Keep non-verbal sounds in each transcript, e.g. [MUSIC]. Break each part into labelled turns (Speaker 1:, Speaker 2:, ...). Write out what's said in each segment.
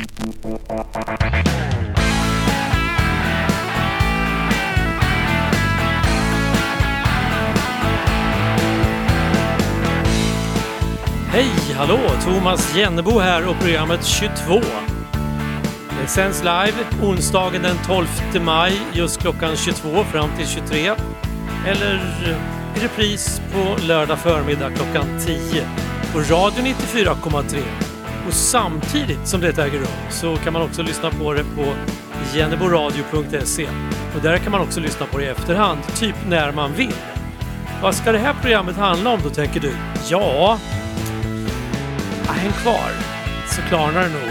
Speaker 1: Hej, hallå! Thomas Jennebo här och programmet 22. Det sänds live onsdagen den 12 maj just klockan 22 fram till 23. Eller i repris på lördag förmiddag klockan 10 på Radio 94,3. Och samtidigt som det äger rum så kan man också lyssna på det på jenneboradio.se. Och där kan man också lyssna på det i efterhand, typ när man vill. Vad ska det här programmet handla om då tänker du? Ja, häng kvar så klarnar det nog.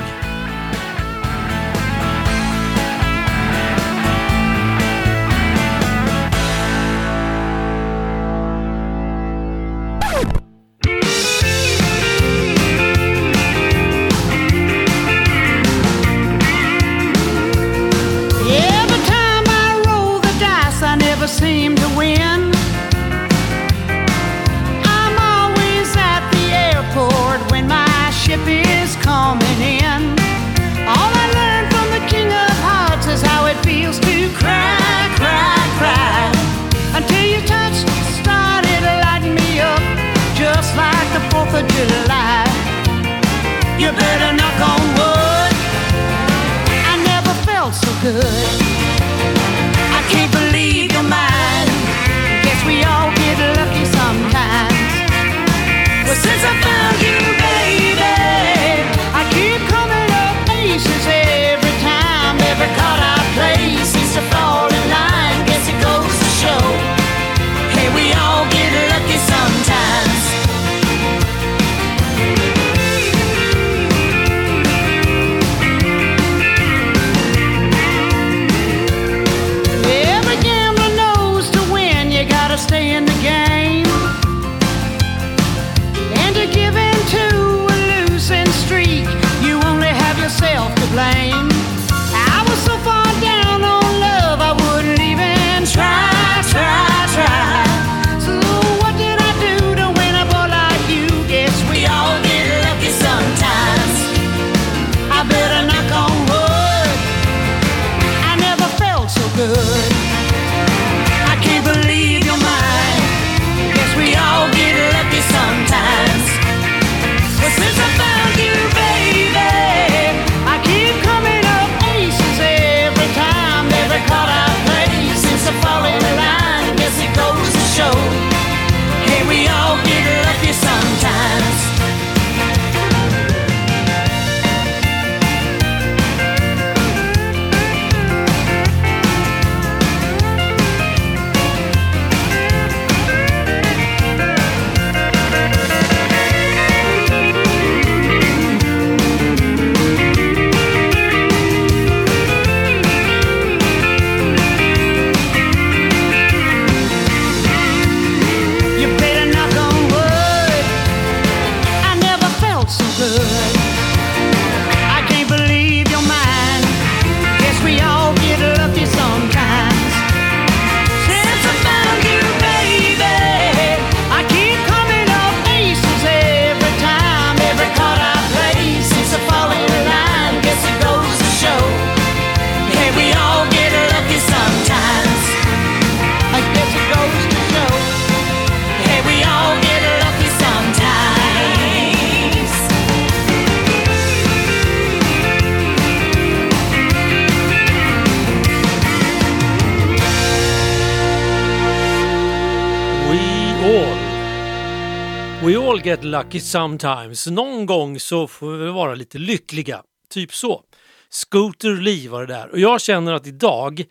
Speaker 2: Get lucky sometimes.
Speaker 1: Någon gång så får vi vara lite lyckliga. Typ så. Scooter Lee var det där. Och jag känner att idag,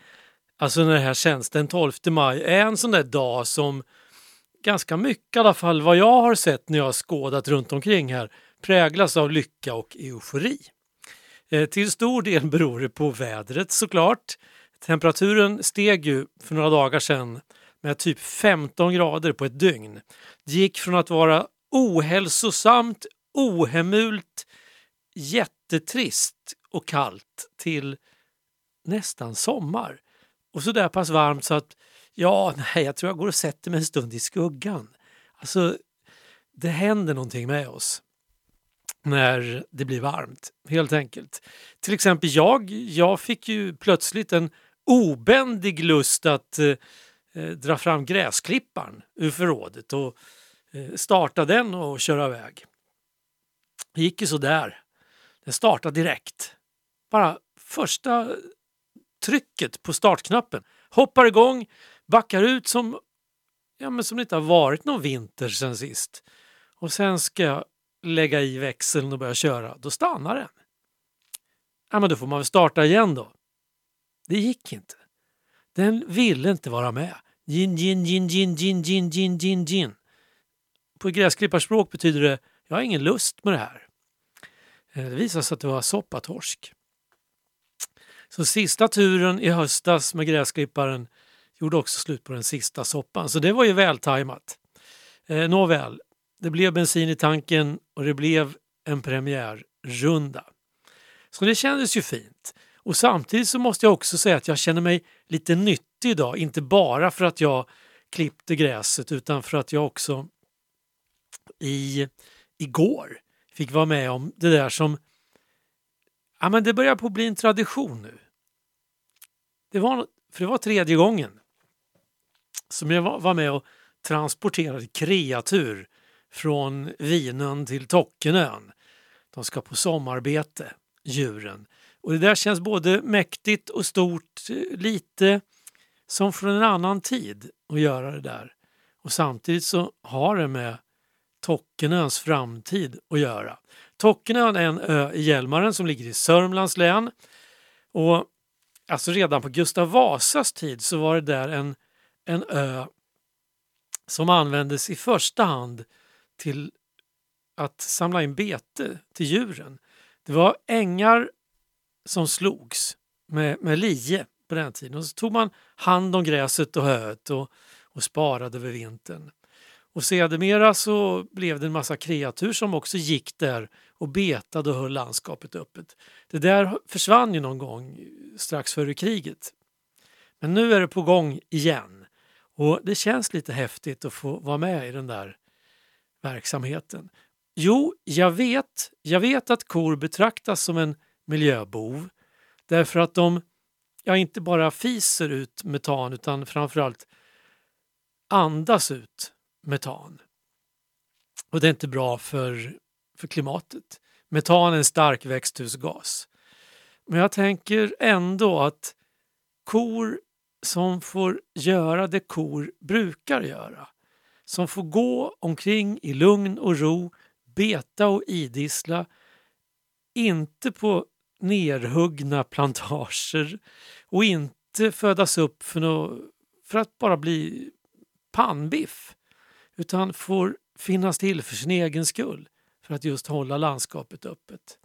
Speaker 1: alltså när det här känns, den 12 maj, är en sån där dag som ganska mycket i alla fall vad jag har sett när jag har skådat runt omkring här präglas av lycka och eufori. Eh, till stor del [LAUGHS] beror det på vädret såklart. Temperaturen steg ju för några dagar sedan med typ 15 grader på ett dygn. Det gick från att vara ohälsosamt, ohemult, jättetrist och kallt till nästan sommar. Och så där pass varmt så att ja, nej, jag tror jag går och sätter mig en stund i skuggan. Alltså, det händer någonting med oss.
Speaker 2: när det blir varmt, helt enkelt. Till exempel jag, jag fick ju plötsligt en obändig lust att eh, dra fram gräsklipparen ur förrådet och eh, Eh, starta den och köra iväg. Det gick ju sådär. Den startade direkt. Bara första trycket på startknappen. Hoppar igång, backar ut som, ja, men som det inte har varit någon vinter sen sist. Och sen ska jag lägga i växeln och börja köra. Då stannar den. Ja, men då får man väl starta igen då. Det gick inte. Den ville inte vara med. Gin, gin, gin, gin, gin, gin, gin, gin, gin. På gräsklipparspråk betyder det jag har ingen lust med det här. Eh, det visade sig att det var soppatorsk. Så sista turen i höstas med gräsklipparen gjorde också slut på den sista soppan. Så det var ju vältajmat. Eh, nåväl, det blev bensin i tanken och det blev en premiärrunda. Så det kändes ju fint. Och samtidigt så måste jag också säga att jag känner mig lite nyttig idag. Inte bara för att jag klippte gräset utan för att jag också i, igår fick vara med om det där som ja, men det börjar på att bli en tradition nu. Det var, för det var tredje gången som jag var med och transporterade kreatur från Vinön till Tockenön. De ska på sommarbete, djuren. Och det där känns både mäktigt och stort, lite som från en annan tid att göra det där. Och samtidigt så har det med Tockenöns framtid att göra. Tockenön är en ö i Hjälmaren som ligger i Sörmlands län. Och alltså redan på Gustav Vasas tid så var det där en, en ö som användes i första hand till att samla in bete till djuren. Det var ängar som slogs med, med lie på den tiden och så tog man hand om gräset och höet och, och sparade över vintern. Och sedermera så blev det en massa kreatur som också gick där och betade och höll landskapet öppet. Det där försvann ju någon gång strax före kriget. Men nu är det på gång igen och det känns lite häftigt att få vara med i den där verksamheten. Jo, jag vet, jag vet att kor betraktas som en miljöbov därför att de ja, inte bara fiser ut metan utan framförallt andas ut metan. Och det är inte bra för, för klimatet. Metan är en stark växthusgas. Men jag tänker ändå att kor som får göra det kor brukar göra, som får gå omkring i lugn och ro, beta och idissla, inte på nerhuggna plantager och inte födas upp för, no för att bara bli pannbiff utan får finnas till för sin egen skull för att just hålla landskapet öppet.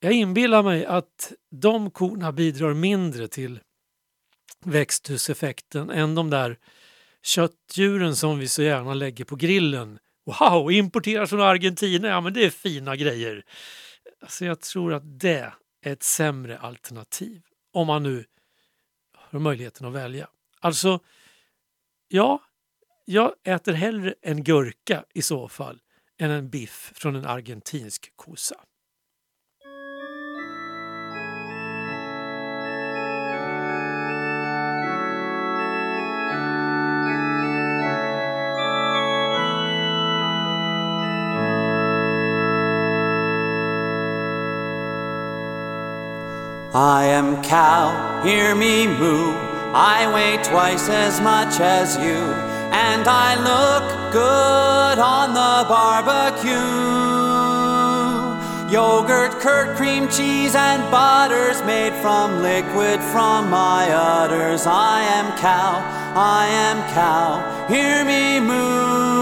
Speaker 2: Jag inbillar mig att de korna bidrar mindre till växthuseffekten än de där köttdjuren som vi så gärna lägger på grillen. Wow, importeras från Argentina, ja men det är fina grejer. Alltså jag tror att det är ett sämre alternativ om man nu har möjligheten att välja. Alltså, ja, jag äter hellre en gurka i så fall än en biff från en argentinsk kossa.
Speaker 3: I am cow, hear me moo. I weigh twice as much as you, and I look good on the barbecue. Yogurt, curd, cream, cheese, and butters made from liquid from my udders. I am cow, I am cow, hear me moo.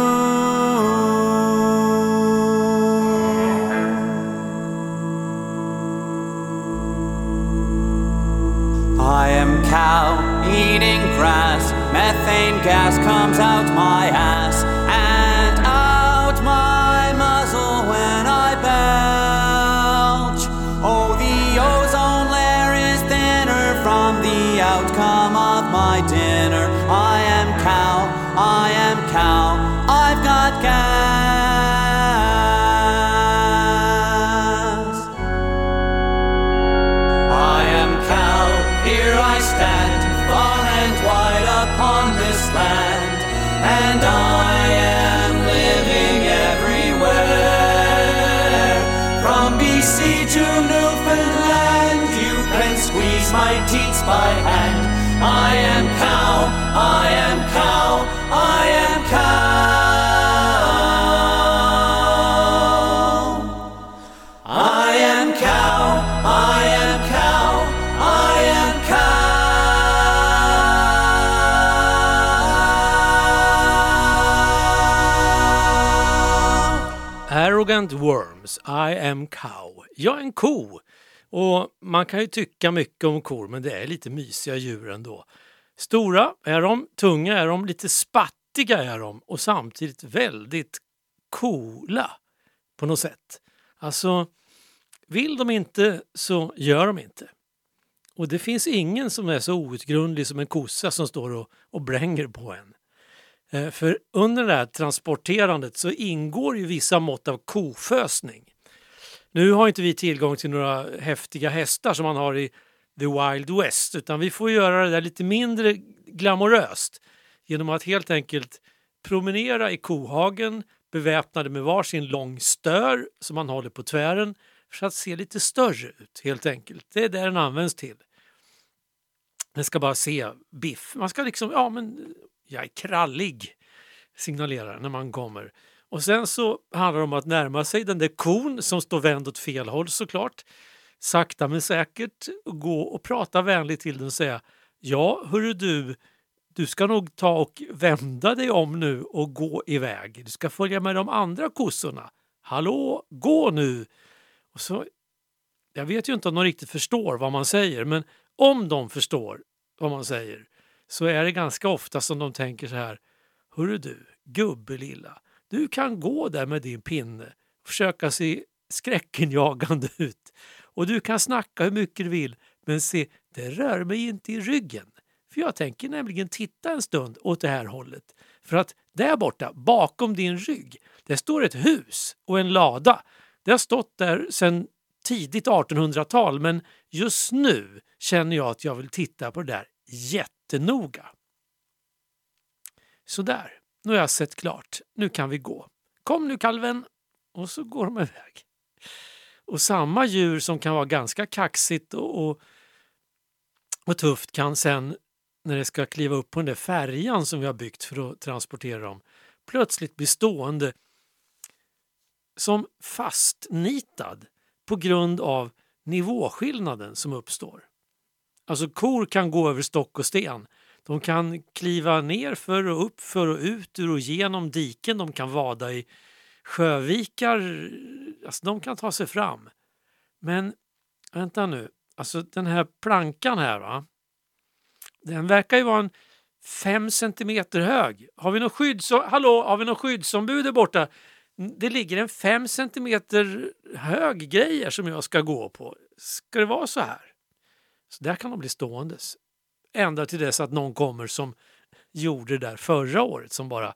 Speaker 3: I am cow eating grass. Methane gas comes out my ass by hand. I am cow, I am cow, I am cow. I am cow, I am cow, I am cow.
Speaker 2: Arrogant Worms, I am cow. Jag är en ko. Och man kan ju tycka mycket om kor, men det är lite mysiga djur ändå. Stora är de, tunga är de, lite spattiga är de och samtidigt väldigt coola på något sätt. Alltså, vill de inte så gör de inte. Och det finns ingen som är så outgrundlig som en kossa som står och, och bränger på en. Eh, för under det här transporterandet så ingår ju vissa mått av kofösning. Nu har inte vi tillgång till några häftiga hästar som man har i the wild west utan vi får göra det där lite mindre glamoröst genom att helt enkelt promenera i kohagen beväpnade med varsin lång stör som man håller på tvären för att se lite större ut helt enkelt. Det är det den används till. Den ska bara se biff. Man ska liksom, ja men jag är krallig signalerar när man kommer. Och sen så handlar det om att närma sig den där kon som står vänd åt fel håll såklart. Sakta men säkert gå och prata vänligt till den och säga Ja, hörru du, du ska nog ta och vända dig om nu och gå iväg. Du ska följa med de andra kossorna. Hallå, gå nu! Och så, jag vet ju inte om de riktigt förstår vad man säger, men om de förstår vad man säger så är det ganska ofta som de tänker så här. Hörru du, gubbe lilla, du kan gå där med din pinne och försöka se skräckenjagande [LAUGHS] ut. Och du kan snacka hur mycket du vill, men se, det rör mig inte i ryggen. För jag tänker nämligen titta en stund åt det här hållet. För att där borta, bakom din rygg, där står ett hus och en lada. Det har stått där sedan tidigt 1800-tal men just nu känner jag att jag vill titta på det där jättenoga. Sådär, nu har jag sett klart. Nu kan vi gå. Kom nu kalven! Och så går de iväg. Och samma djur som kan vara ganska kaxigt och, och, och tufft kan sen när det ska kliva upp på den där färjan som vi har byggt för att transportera dem plötsligt bli stående som fastnitad på grund av nivåskillnaden som uppstår. Alltså kor kan gå över stock och sten. De kan kliva ner för och upp för och ut ur och genom diken. De kan vada i sjövikar. Alltså de kan ta sig fram. Men vänta nu, alltså den här plankan här va? Den verkar ju vara en fem centimeter hög. Har vi något skydds... Hallå, har vi något skyddsombud där borta? Det ligger en fem centimeter hög grejer som jag ska gå på. Ska det vara så här? Så där kan de bli ståendes. Ända till dess att någon kommer som gjorde det där förra året som bara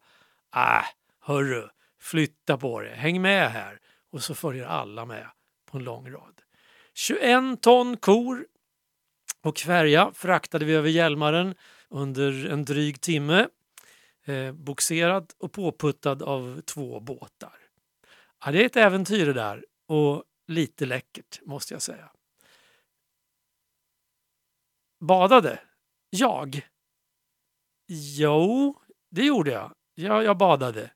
Speaker 2: äh, hörru, flytta på det, häng med här. Och så följer alla med på en lång rad. 21 ton kor och färja fraktade vi över Hjälmaren under en dryg timme. Eh, boxerad och påputtad av två båtar. Ja, det är ett äventyr det där och lite läckert måste jag säga. Badade? Jag? Jo, det gjorde jag. Ja, jag badade.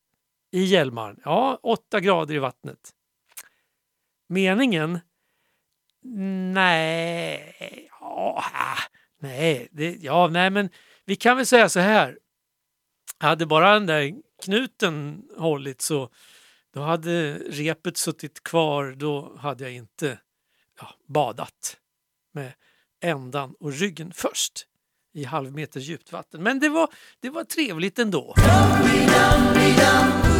Speaker 2: I Hjälmaren. Ja, åtta grader i vattnet. Meningen? Nej, ja, nej, det, ja, nej, men vi kan väl säga så här. Hade bara den där knuten hållit så då hade repet suttit kvar. Då hade jag inte ja, badat med ändan och ryggen först i halvmeter djupt vatten. Men det var, det var trevligt ändå.
Speaker 4: felt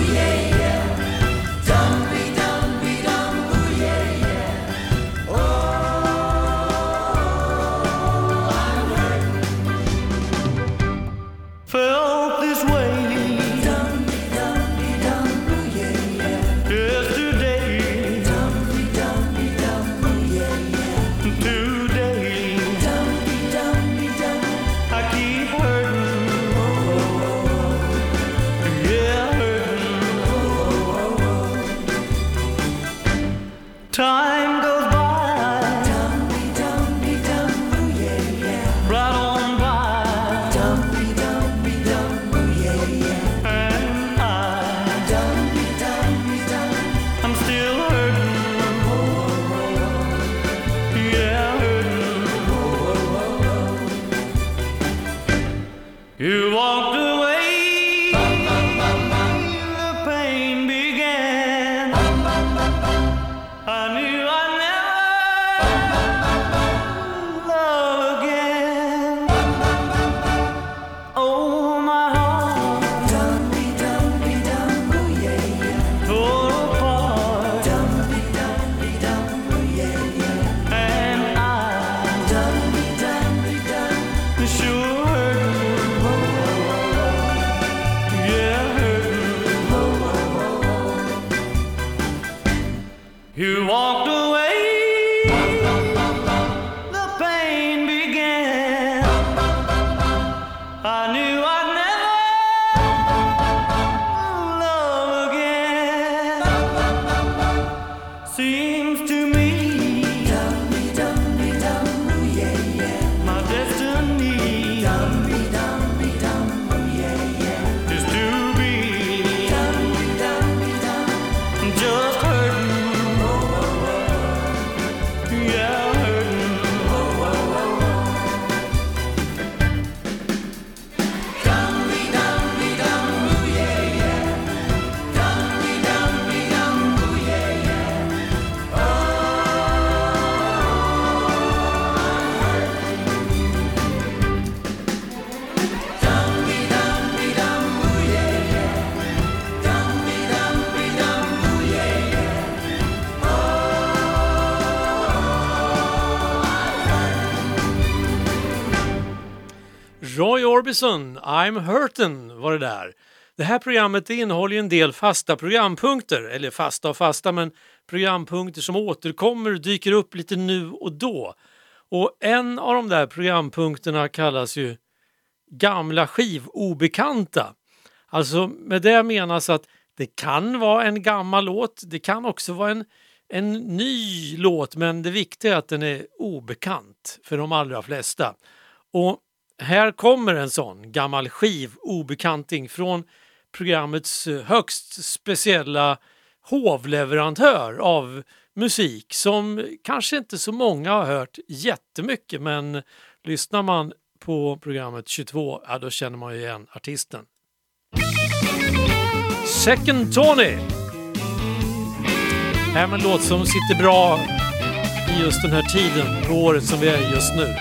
Speaker 2: Orbison, I'm hurtin' var det där. Det här programmet innehåller ju en del fasta programpunkter, eller fasta och fasta, men programpunkter som återkommer och dyker upp lite nu och då. Och en av de där programpunkterna kallas ju Gamla skivobekanta. Alltså med det menas att det kan vara en gammal låt, det kan också vara en, en ny låt, men det viktiga är att den är obekant för de allra flesta. Och här kommer en sån gammal skivobekanting från programmets eh, högst speciella hovleverantör av musik som kanske inte så många har hört jättemycket men lyssnar man på programmet 22, ja då känner man ju igen artisten. Second Tony! Här med en låt som sitter bra i just den här tiden på året som vi är i just nu.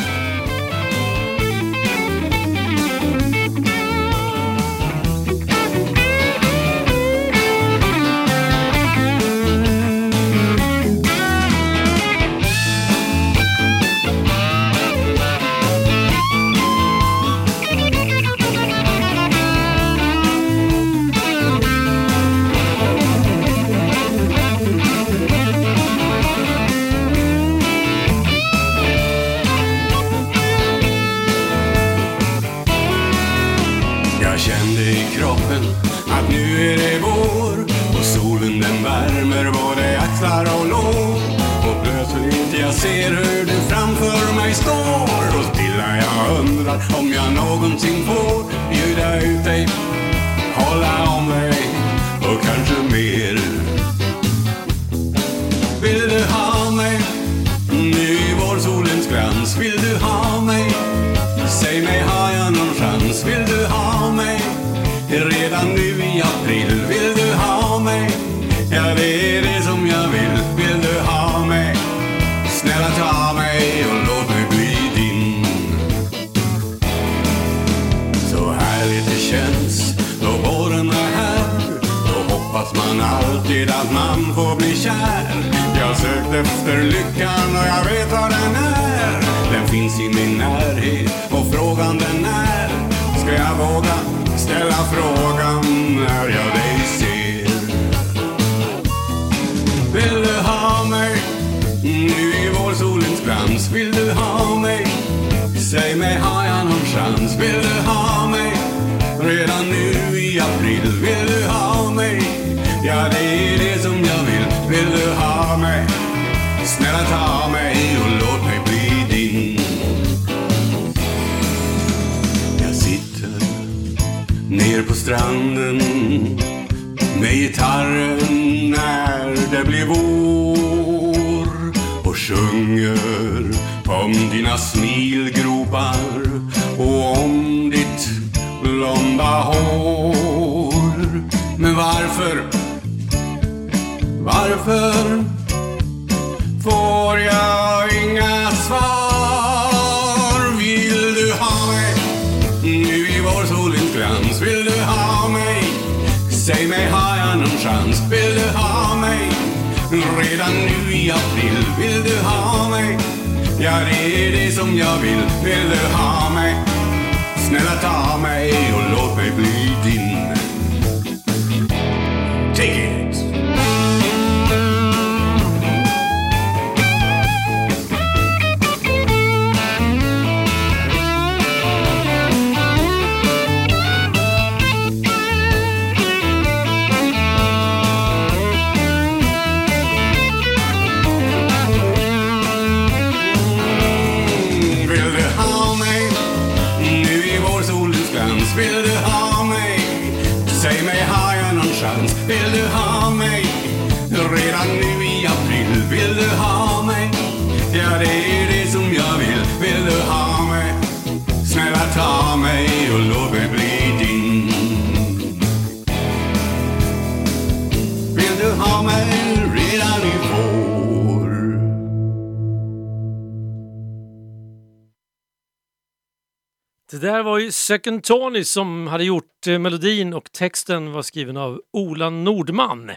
Speaker 5: Jag undrar stranden med gitarren när det blir vår och sjunger om dina smilgropar och om ditt blonda hår. Men varför, varför får jag Ja, det är det som jag vill Vill du ha mig? Snälla ta mig och låt mig bli din Det
Speaker 2: där var ju Second Tony som hade gjort eh, melodin och texten var skriven av Ola Nordman.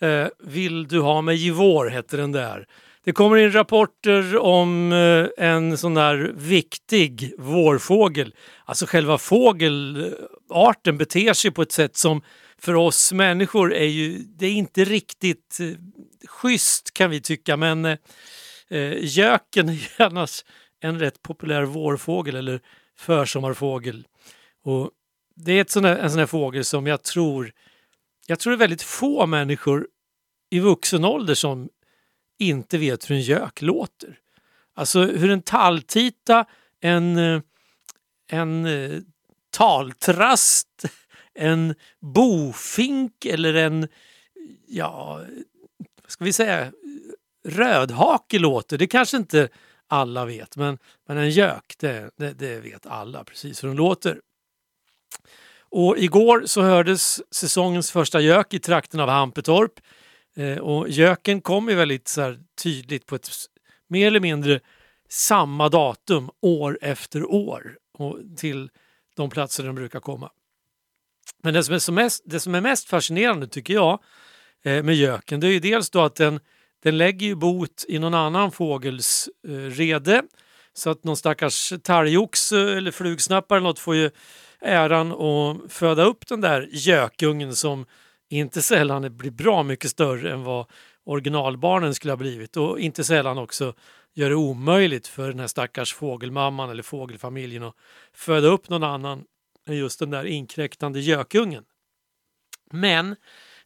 Speaker 2: Eh, Vill du ha mig i vår hette den där. Det kommer in rapporter om eh, en sån där viktig vårfågel. Alltså själva fågelarten beter sig på ett sätt som för oss människor är ju, det är inte riktigt eh, schysst kan vi tycka men eh, eh, göken är ju annars en rätt populär vårfågel eller försommarfågel. Och det är ett sån där, en sån här fågel som jag tror, jag tror det är väldigt få människor i vuxen ålder som inte vet hur en gök låter. Alltså hur en talltita, en, eh, en eh, taltrast, en bofink eller en, ja, vad ska vi säga, rödhake låter. Det kanske inte alla vet, men, men en gök, det, det, det vet alla precis hur den låter. Och igår så hördes säsongens första gök i trakten av Hampetorp. Eh, och göken kom ju väldigt så här, tydligt på ett mer eller mindre samma datum år efter år och till de platser den brukar komma. Men det som är, som mest, det som är mest fascinerande tycker jag eh, med göken det är ju dels då att den, den lägger ju bot i någon annan fågels eh, rede så att någon stackars talgoxe eh, eller flugsnappare eller något får ju äran att föda upp den där gökungen som inte sällan blir bra mycket större än vad originalbarnen skulle ha blivit och inte sällan också gör det omöjligt för den här stackars fågelmamman eller fågelfamiljen att föda upp någon annan än just den där inkräktande gökungen. Men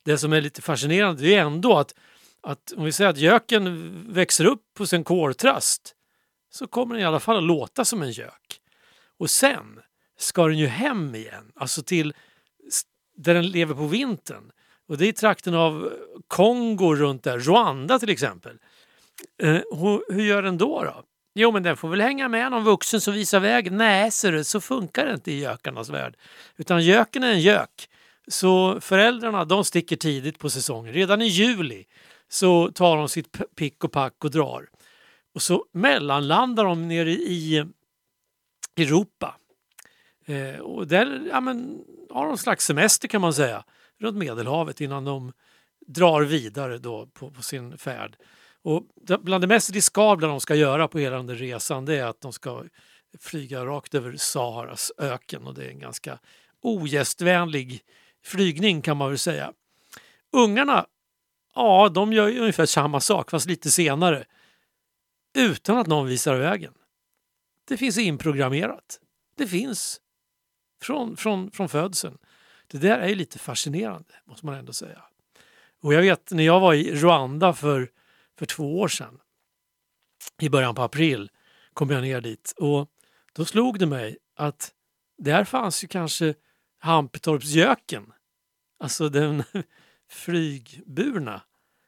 Speaker 2: det som är lite fascinerande är ändå att, att om vi säger att göken växer upp hos en kårtrast så kommer den i alla fall att låta som en gök. Och sen ska den ju hem igen, alltså till där den lever på vintern. Och det är trakten av Kongo runt där, Rwanda till exempel. Eh, hur, hur gör den då? då? Jo, men den får väl hänga med någon vuxen som visar vägen. Nej, ser du, så funkar det inte i gökarnas värld. Utan göken är en gök. Så föräldrarna de sticker tidigt på säsongen. Redan i juli så tar de sitt pick och pack och drar. Och så mellanlandar de nere i Europa. Eh, och där ja, men, har de en slags semester kan man säga runt Medelhavet innan de drar vidare då på, på sin färd. Och bland det mest riskabla de ska göra på hela den där resan det är att de ska flyga rakt över Saharas öken och det är en ganska ogästvänlig flygning kan man väl säga. Ungarna, Ja, de gör ju ungefär samma sak fast lite senare. Utan att någon visar vägen. Det finns inprogrammerat. Det finns från, från, från födseln. Det där är ju lite fascinerande, måste man ändå säga. Och jag vet när jag var i Rwanda för, för två år sedan, i början på april, kom jag ner dit och då slog det mig att där fanns ju kanske Hampetorpsjöken, alltså den [LAUGHS] flygburna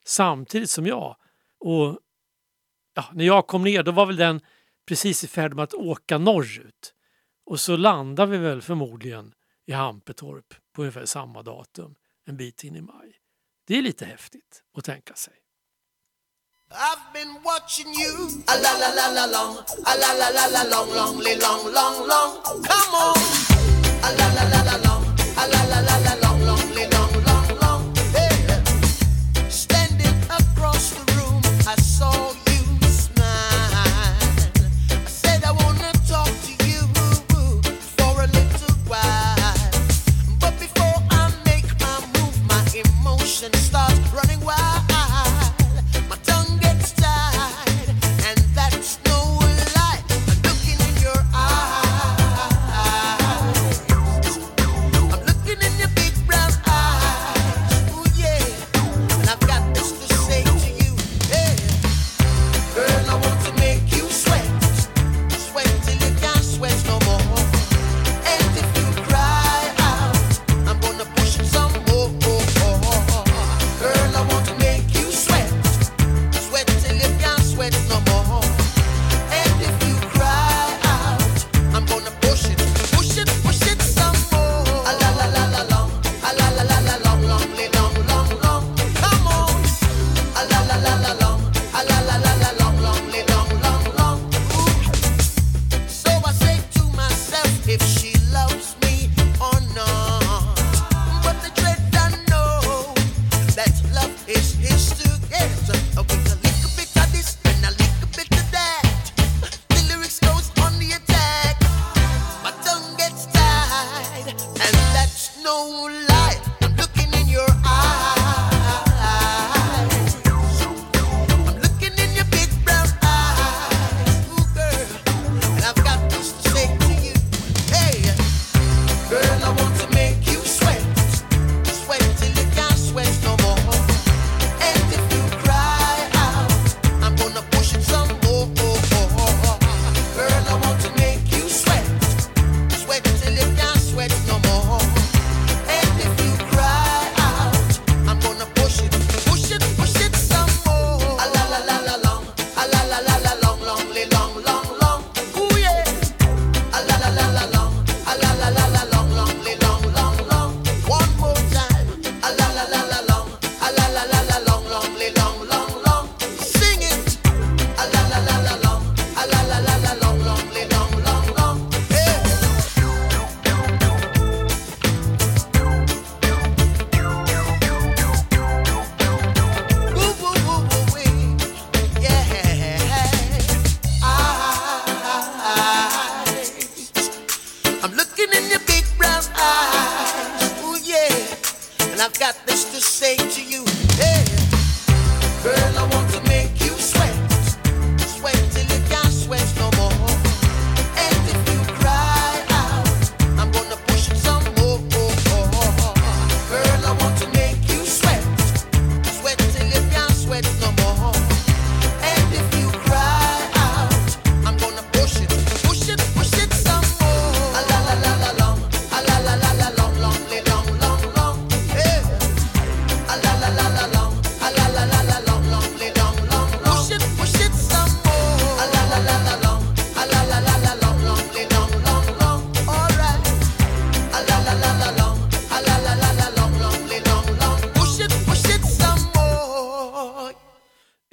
Speaker 2: samtidigt som jag. Och ja, när jag kom ner då var väl den precis i färd med att åka norrut. Och så landade vi väl förmodligen i Hampetorp på ungefär samma datum, en bit in i maj. Det är lite häftigt att tänka sig.
Speaker 6: I've been watching you a la la la la long a la la la la long long li long long long come on a la la la la long a la la la la long long li long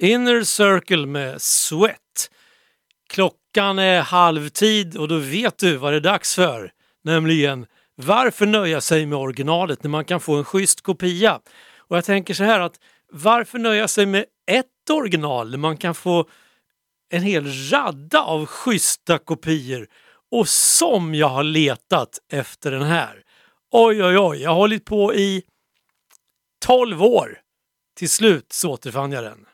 Speaker 2: Inner Circle med Sweat. Klockan är halvtid och då vet du vad det är dags för. Nämligen varför nöja sig med originalet när man kan få en schysst kopia? Och jag tänker så här att varför nöja sig med ett original när man kan få en hel radda av schyssta kopior? Och som jag har letat efter den här. Oj, oj, oj, jag har hållit på i 12 år. Till slut så återfann jag den.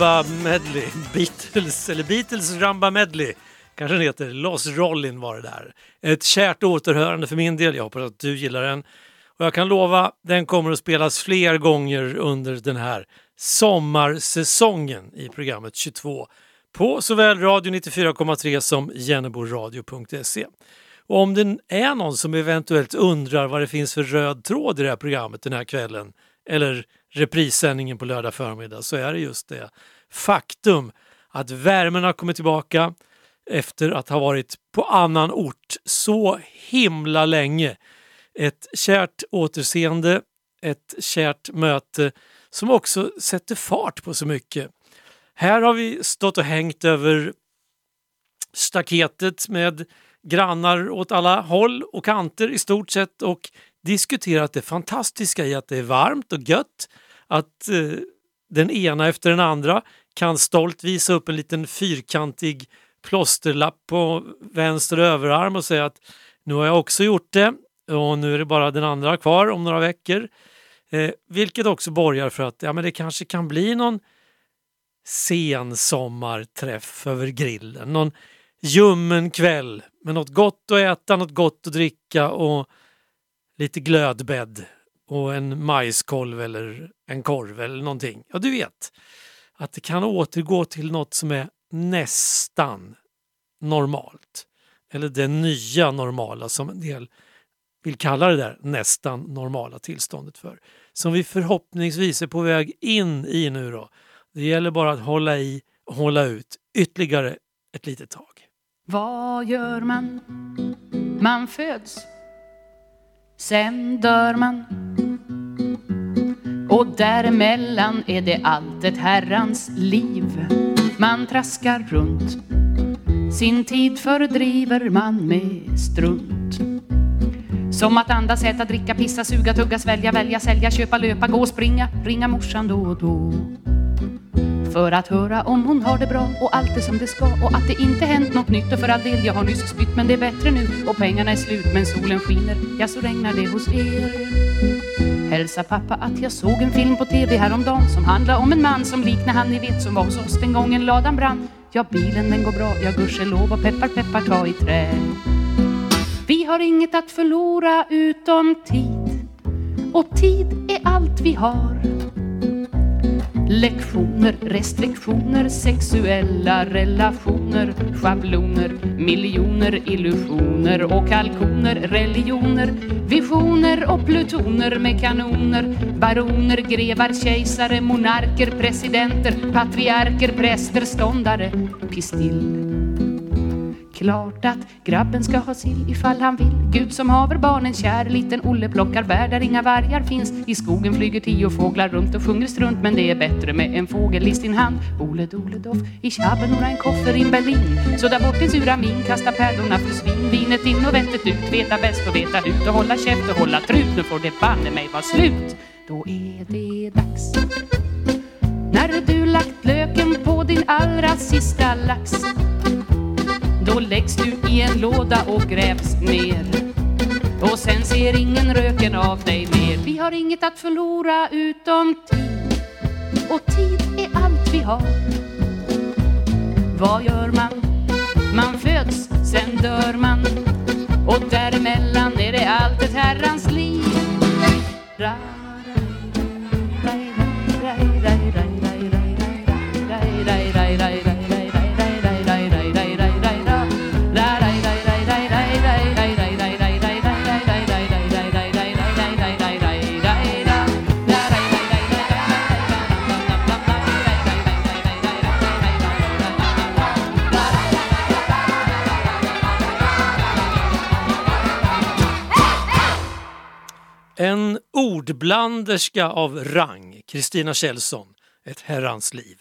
Speaker 2: Rumba Medley, [LAUGHS] Beatles, eller Beatles Rumba Medley kanske den heter. Los Rollin var det där. Ett kärt återhörande för min del, jag hoppas att du gillar den. Och jag kan lova, den kommer att spelas fler gånger under den här sommarsäsongen i programmet 22 på såväl Radio 94,3 som jenneboradio.se. Och om det är någon som eventuellt undrar vad det finns för röd tråd i det här programmet den här kvällen eller reprissändningen på lördag förmiddag så är det just det faktum att värmen har kommit tillbaka efter att ha varit på annan ort så himla länge. Ett kärt återseende, ett kärt möte som också sätter fart på så mycket. Här har vi stått och hängt över staketet med grannar åt alla håll och kanter i stort sett och diskuterat det fantastiska i att det är varmt och gött, att eh, den ena efter den andra kan stolt visa upp en liten fyrkantig plåsterlapp på vänster överarm och säga att nu har jag också gjort det och nu är det bara den andra kvar om några veckor. Eh, vilket också borgar för att ja, men det kanske kan bli någon sensommarträff över grillen. Någon ljummen kväll med något gott att äta, något gott att dricka och lite glödbädd och en majskolv eller en korv eller någonting. Ja, du vet att det kan återgå till något som är nästan normalt. Eller det nya normala som en del vill kalla det där nästan normala tillståndet för. Som vi förhoppningsvis är på väg in i nu då. Det gäller bara att hålla i och hålla ut ytterligare ett litet tag.
Speaker 7: Vad gör man? Man föds. Sen dör man. Och däremellan är det allt ett herrans liv. Man traskar runt. Sin tid fördriver man med strunt. Som att andas, äta, dricka, pissa, suga, tugga, svälja, välja, sälja, köpa, löpa, gå, springa, ringa morsan då och då. För att höra om hon har det bra och allt är som det ska och att det inte hänt något nytt och för all del jag har nyss spytt men det är bättre nu och pengarna är slut men solen skiner, ja så regnar det hos er. Hälsa pappa att jag såg en film på tv häromdagen som handlar om en man som liknar han ni vet som var hos oss den gången ladan brann. Ja bilen den går bra, ja gudskelov och peppar peppar ta i trä. Vi har inget att förlora utom tid och tid är allt vi har. Lektioner, restriktioner, sexuella relationer, schabloner, miljoner illusioner och kalkoner, religioner, visioner och plutoner med kanoner, baroner, grevar, kejsare, monarker, presidenter, patriarker, präster, ståndare, pistill. Klart att grabben ska ha sill ifall han vill. Gud som haver barnen kär Liten Olle plockar bär där inga vargar finns. I skogen flyger tio fåglar runt och sjunger strunt Men det är bättre med en fågel i sin hand. Ole dole doff i nur en koffer in Berlin. Så där bort din sura min Kasta pärlorna för svin. Vinet in och vettet ut Veta bäst och veta ut. Och hålla käft och hålla trut Nu får det banne mig vara slut. Då är det dags. När du lagt löken på din allra sista lax då läggs du i en låda och grävs ner. Och sen ser ingen röken av dig mer. Vi har inget att förlora utom tid. Och tid är allt vi har. Vad gör man? Man föds, sen dör man. Och däremellan är det allt ett herrans liv. Ra, ra,
Speaker 8: En ordblanderska av rang, Kristina Kjellson, Ett herrans liv.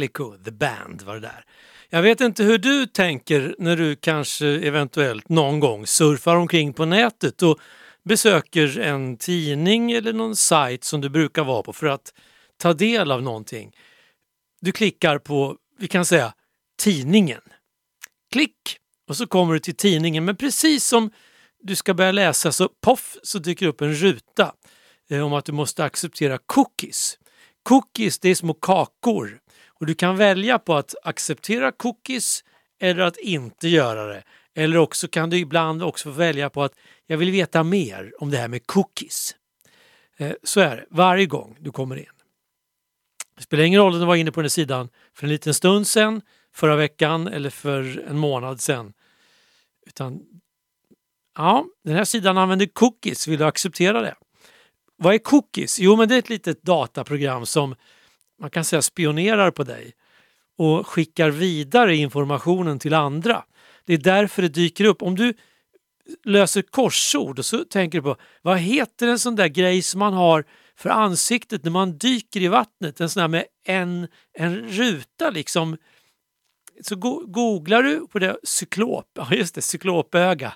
Speaker 8: Calico the Band var det där. Jag vet inte hur du tänker när du kanske eventuellt någon gång surfar omkring på nätet och besöker en tidning eller någon sajt som du brukar vara på för att ta del av någonting. Du klickar på, vi kan säga, tidningen. Klick! Och så kommer du till tidningen men precis som du ska börja läsa så poff så dyker upp en ruta eh, om att du måste acceptera cookies. Cookies det är små kakor och du kan välja på att acceptera cookies eller att inte göra det. Eller också kan du ibland också välja på att jag vill veta mer om det här med cookies. Eh, så är det varje gång du kommer in. Det spelar ingen roll om du var inne på den här sidan för en liten stund sedan, förra veckan eller för en månad sedan.
Speaker 2: Utan, ja, den här sidan använder cookies. Vill du acceptera det? Vad är cookies? Jo, men det är ett litet dataprogram som man kan säga spionerar på dig och skickar vidare informationen till andra. Det är därför det dyker upp. Om du löser korsord och så tänker du på vad heter en sån där grej som man har för ansiktet när man dyker i vattnet? En sån där med en, en ruta liksom. Så go googlar du på det cyklop, [LAUGHS] ja just det, cyklopöga.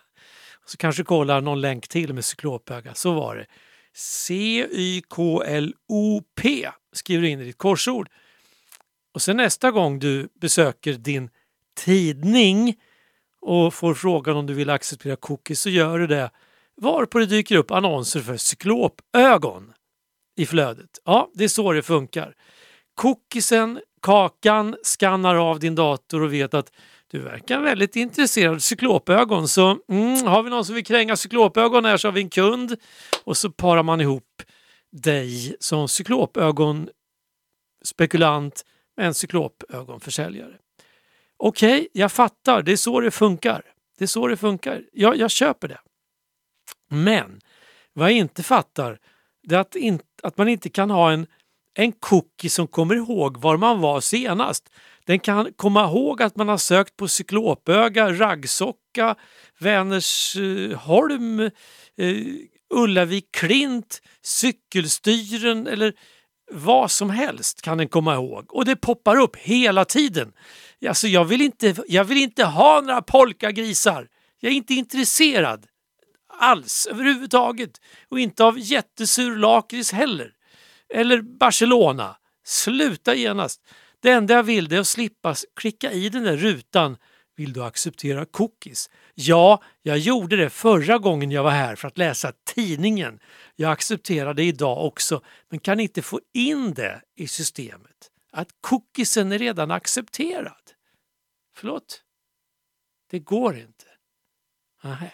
Speaker 2: Så kanske kollar någon länk till med cyklopöga, så var det. C-Y-K-L-O-P skriver du in i ditt korsord. Och sen nästa gång du besöker din tidning och får frågan om du vill acceptera cookies så gör du det varpå det dyker upp annonser för cyklopögon i flödet. Ja, det är så det funkar. Cookiesen, kakan, skannar av din dator och vet att du verkar väldigt intresserad av cyklopögon så mm, har vi någon som vill kränga cyklopögon här så har vi en kund och så parar man ihop dig som cyklopögon spekulant med en cyklopögonförsäljare. Okej, okay, jag fattar, det är så det funkar. Det är så det funkar. Jag, jag köper det. Men vad jag inte fattar det är att, in, att man inte kan ha en, en cookie som kommer ihåg var man var senast. Den kan komma ihåg att man har sökt på cyklopöga, raggsocka, Vänersholm, eh, eh Ullavik Klint, cykelstyren eller vad som helst kan den komma ihåg. Och det poppar upp hela tiden. Alltså jag, vill inte, jag vill inte ha några polkagrisar. Jag är inte intresserad alls överhuvudtaget. Och inte av jättesur lakrits heller. Eller Barcelona. Sluta genast. Det enda jag vill är att slippa klicka i den där rutan vill du acceptera cookies? Ja, jag gjorde det förra gången jag var här för att läsa tidningen. Jag accepterar det idag också, men kan inte få in det i systemet. Att cookiesen är redan accepterad. Förlåt? Det går inte.
Speaker 9: Aha.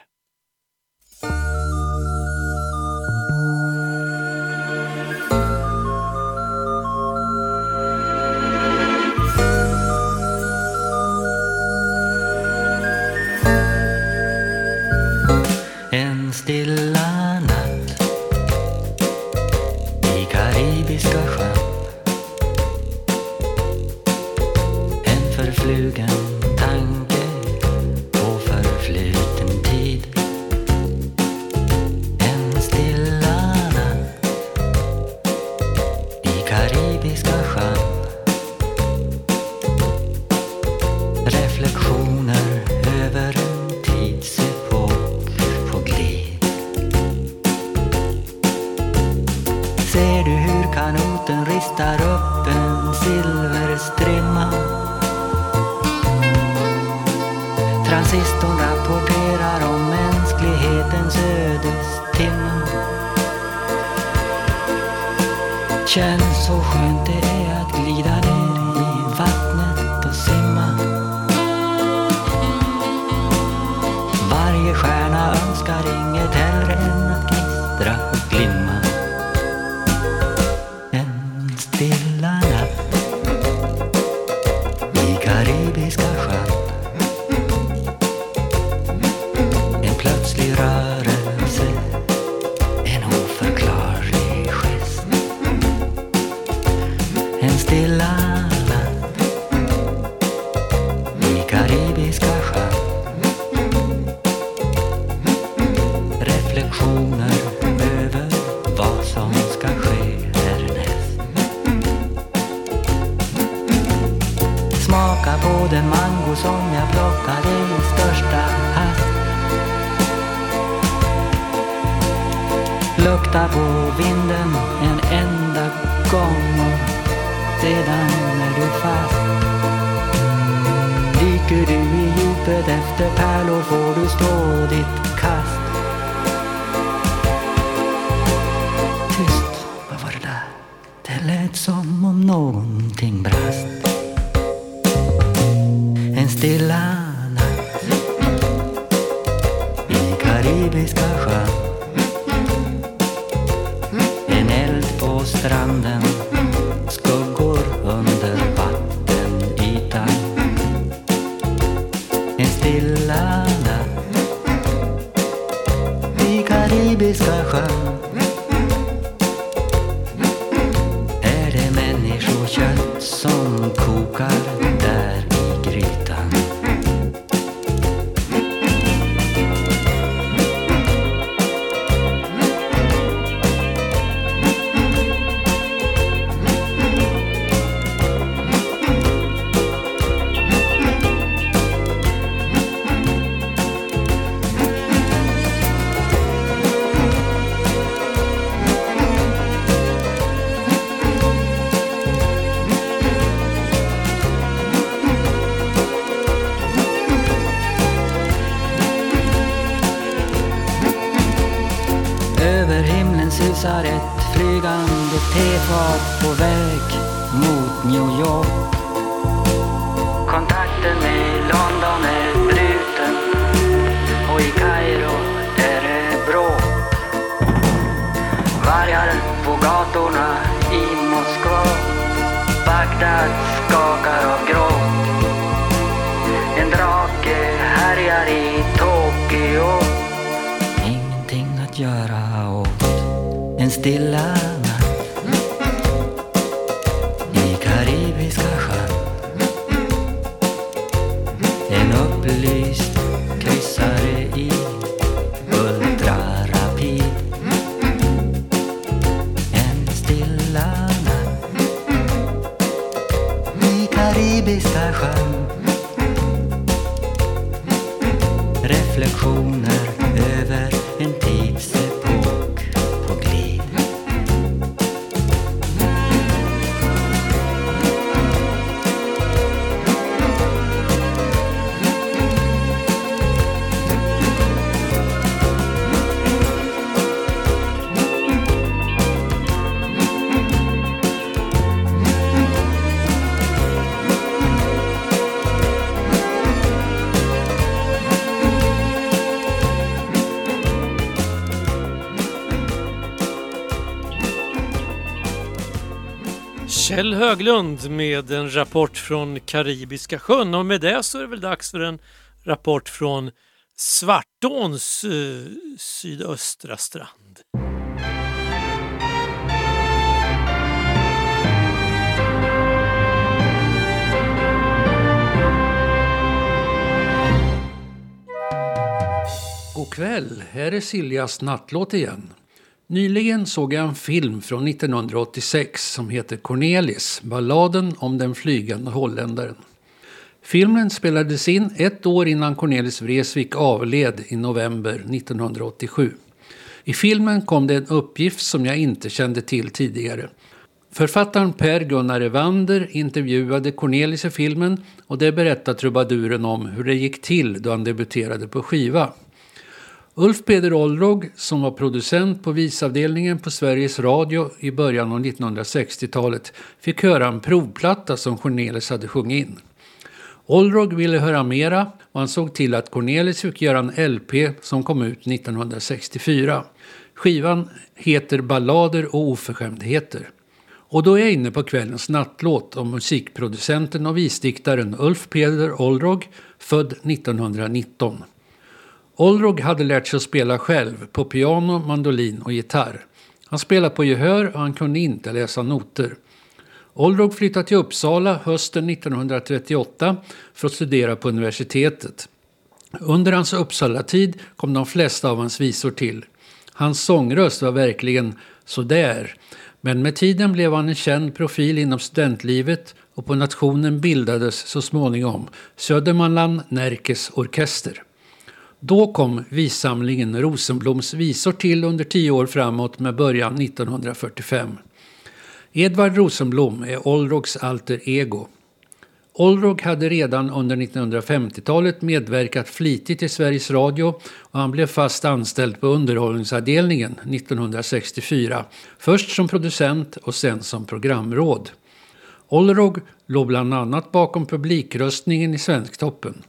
Speaker 9: Kanoten upp en silverstrimma Transistorn rapporterar om mänsklighetens ödestimma. Känns så skönt det är att glida ner
Speaker 2: Kjell Höglund med en rapport från Karibiska sjön och med det så är det väl dags för en rapport från Svartåns eh, sydöstra strand.
Speaker 10: God kväll, här är Siljas nattlåt igen. Nyligen såg jag en film från 1986 som heter Cornelis, balladen om den flygande holländaren. Filmen spelades in ett år innan Cornelis Vreeswijk avled i november 1987. I filmen kom det en uppgift som jag inte kände till tidigare. Författaren Per-Gunnar Evander intervjuade Cornelis i filmen och det berättar trubaduren om hur det gick till då han debuterade på skiva. Ulf Peder Olrog, som var producent på visavdelningen på Sveriges Radio i början av 1960-talet, fick höra en provplatta som Cornelis hade sjungit in. Olrog ville höra mera och han såg till att Cornelis fick göra en LP som kom ut 1964. Skivan heter Ballader och oförskämdheter. Och då är jag inne på kvällens nattlåt om musikproducenten och visdiktaren Ulf Peder Olrog, född 1919. Olrog hade lärt sig att spela själv på piano, mandolin och gitarr. Han spelade på gehör och han kunde inte läsa noter. Olrog flyttade till Uppsala hösten 1938 för att studera på universitetet. Under hans Uppsala-tid kom de flesta av hans visor till. Hans sångröst var verkligen sådär. Men med tiden blev han en känd profil inom studentlivet och på nationen bildades så småningom Södermanland Närkes Orkester. Då kom vissamlingen Rosenbloms visor till under tio år framåt med början 1945. Edvard Rosenblom är Olrogs alter ego. Olrog hade redan under 1950-talet medverkat flitigt i Sveriges Radio och han blev fast anställd på underhållningsavdelningen 1964. Först som producent och sen som programråd. Olrog låg bland annat bakom publikröstningen i Svensktoppen.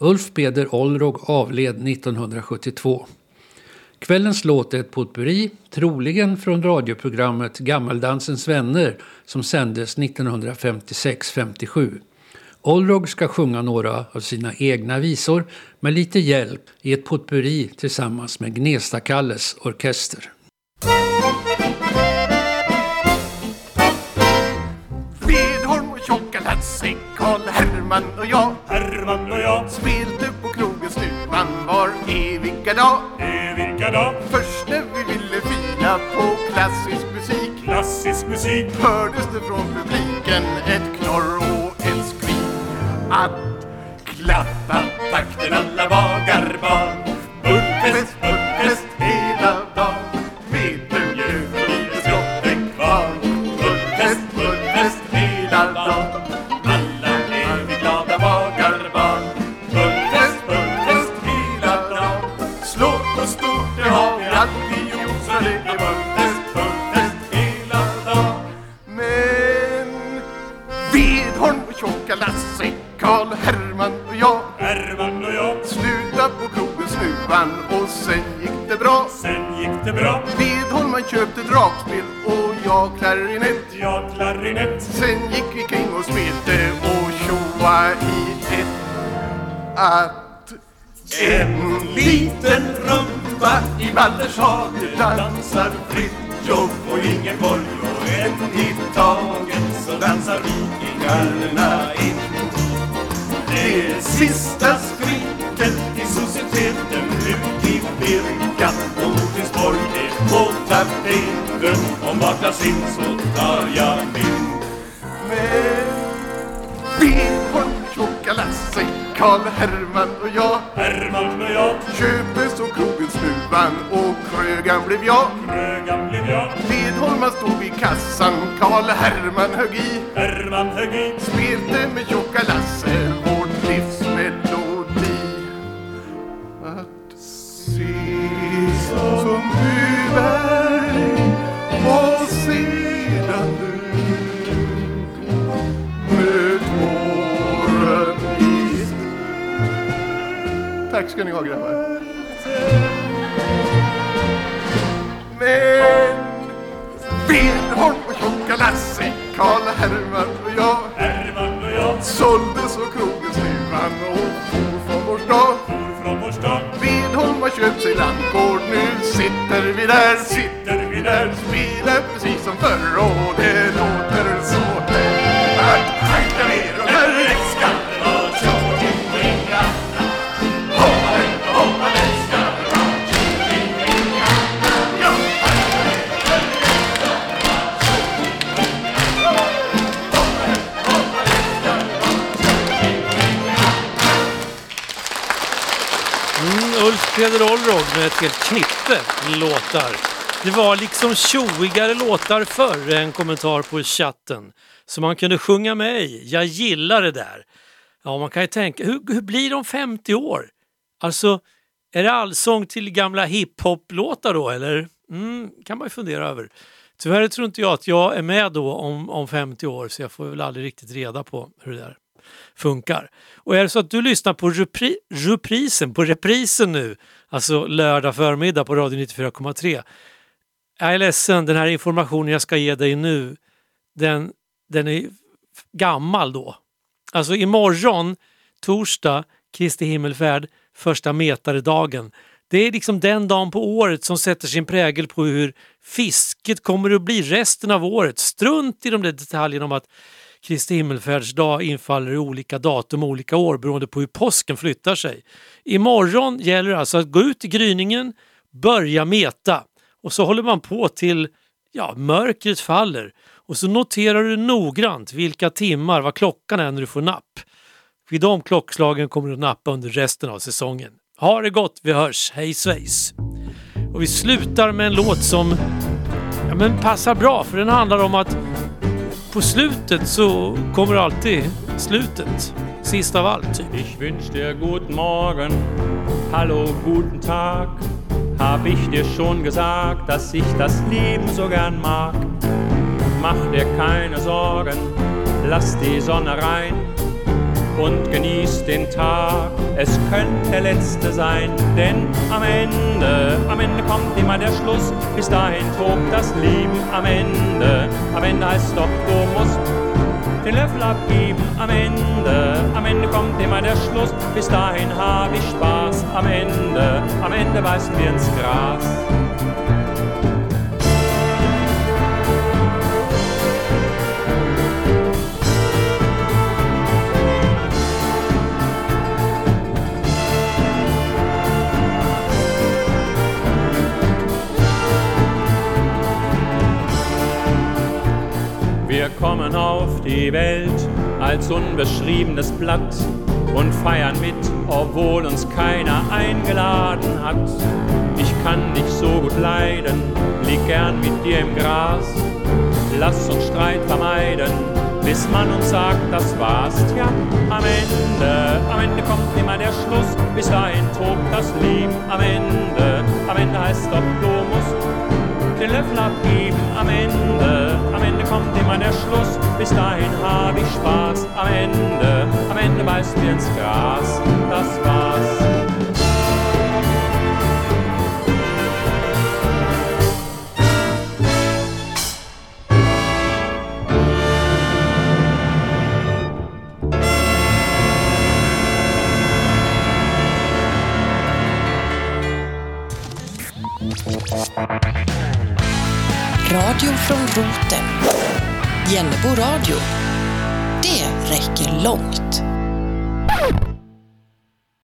Speaker 10: Ulf Peder Olrog avled 1972. Kvällens låt är ett potpurri, troligen från radioprogrammet Gammeldansens vänner som sändes 1956-57. Olrog ska sjunga några av sina egna visor med lite hjälp i ett potpurri tillsammans med Gnestakalles orkester.
Speaker 11: Vedholm och tjocka Lasse, Karl Herman och jag.
Speaker 4: Herman och jag,
Speaker 11: Spelte på krogen Stuvan var eviga dag.
Speaker 4: Eviga dag.
Speaker 11: Först när vi ville fila på klassisk musik.
Speaker 4: Klassisk musik.
Speaker 11: hördes det från publiken ett knorr och ett skrik. Att klappa takten alla bagarbarn Bullfest, bullfest Tjocka Lasse, Karl Herman och jag.
Speaker 4: Herman och jag,
Speaker 11: Sluta på krogen Snuvan och sen gick det bra.
Speaker 4: Sen gick det bra.
Speaker 11: Vedholm han köpte dragspel och jag klarinett.
Speaker 4: Jag klarinett.
Speaker 11: Sen gick vi kring och spelte och tjoa i ett. Att en liten rumpa i Baldershage dansar Fritiof och Ingeborg och en i taget så dansar vikingarna in. Det sista skriket i societeten ut i Birka och Notingsborg är på tapeten. Om vaknas in så tar jag min. Men Vedholm, tjocka Lasse, Karl Herman och jag
Speaker 4: Herman och jag,
Speaker 11: köpte så krogen Snuvan och krögan blev jag.
Speaker 4: Krögan blev jag.
Speaker 11: Vedholm han stod vid kassan, Karl Herman högg i.
Speaker 4: Herman högg i.
Speaker 11: Spelte med tjocka Lasse Tack ska ni ha grabbar. Men Vedholm och tjocka Lasse, Karl Herman och jag
Speaker 4: Herman och jag,
Speaker 11: sålde så krogen Snuvan och for från vår stad.
Speaker 4: for från vår stad.
Speaker 11: Vedholm har köpt sig landgård, nu sitter vi där, sitter vi där, spelar precis som förr och det låter
Speaker 2: Peder Olrog med ett helt knippe låtar. Det var liksom tjoigare låtar förr, en kommentar på chatten. Så man kunde sjunga med i. Jag gillar det där. Ja, man kan ju tänka, hur, hur blir de 50 år? Alltså, är det allsång till gamla hiphop-låtar då eller? Mm, kan man ju fundera över. Tyvärr tror inte jag att jag är med då om, om 50 år så jag får väl aldrig riktigt reda på hur det är funkar. Och är det så att du lyssnar på repri, reprisen, på reprisen nu, alltså lördag förmiddag på Radio 94,3. Jag är ledsen, den här informationen jag ska ge dig nu, den, den är gammal då. Alltså imorgon, torsdag, Kristi himmelfärd, första metaredagen. Det är liksom den dagen på året som sätter sin prägel på hur fisket kommer att bli resten av året. Strunt i de där detaljerna om att Kristi himmelfärdsdag infaller i olika datum olika år beroende på hur påsken flyttar sig. Imorgon gäller det alltså att gå ut i gryningen, börja meta och så håller man på till ja, mörkret faller och så noterar du noggrant vilka timmar, vad klockan är när du får napp. Vid de klockslagen kommer du att nappa under resten av säsongen. Ha det gott, vi hörs, hej svejs! Och vi slutar med en låt som ja, men passar bra för den handlar om att på slutet så kommer alltid slutet. Sist av allt typ.
Speaker 12: Ich wünsch dir guten Morgen, hallo, guten Tag. Hab ich dir schon gesagt, dass ich das Leben so gern mag? Mach dir keine Sorgen, lass die Sonne rein und genieß den Tag. Es könnte der letzte sein, denn am Ende, am Ende kommt immer der Schluss. Bis dahin tobt das Leben am Ende. Am Ende heißt doch, du musst den Löffel abgeben. Am Ende, am Ende kommt immer der Schluss. Bis dahin hab ich Spaß. Am Ende, am Ende beißen wir ins Gras. Wir kommen auf die Welt als unbeschriebenes Blatt und feiern mit, obwohl uns keiner eingeladen hat. Ich kann dich so gut leiden, lieg gern mit dir im Gras. Lass uns Streit vermeiden, bis man uns sagt, das war's. Tja, am Ende, am Ende kommt immer der Schluss. Bis dahin tobt das Leben. Am Ende, am Ende heißt doch, du musst den Löffel abgeben am Ende. Am Ende kommt immer der Schluss, bis dahin hab ich Spaß. Am Ende, am Ende beißen wir ins Gras, das war's.
Speaker 13: Från roten. Jennebo radio. Det räcker långt.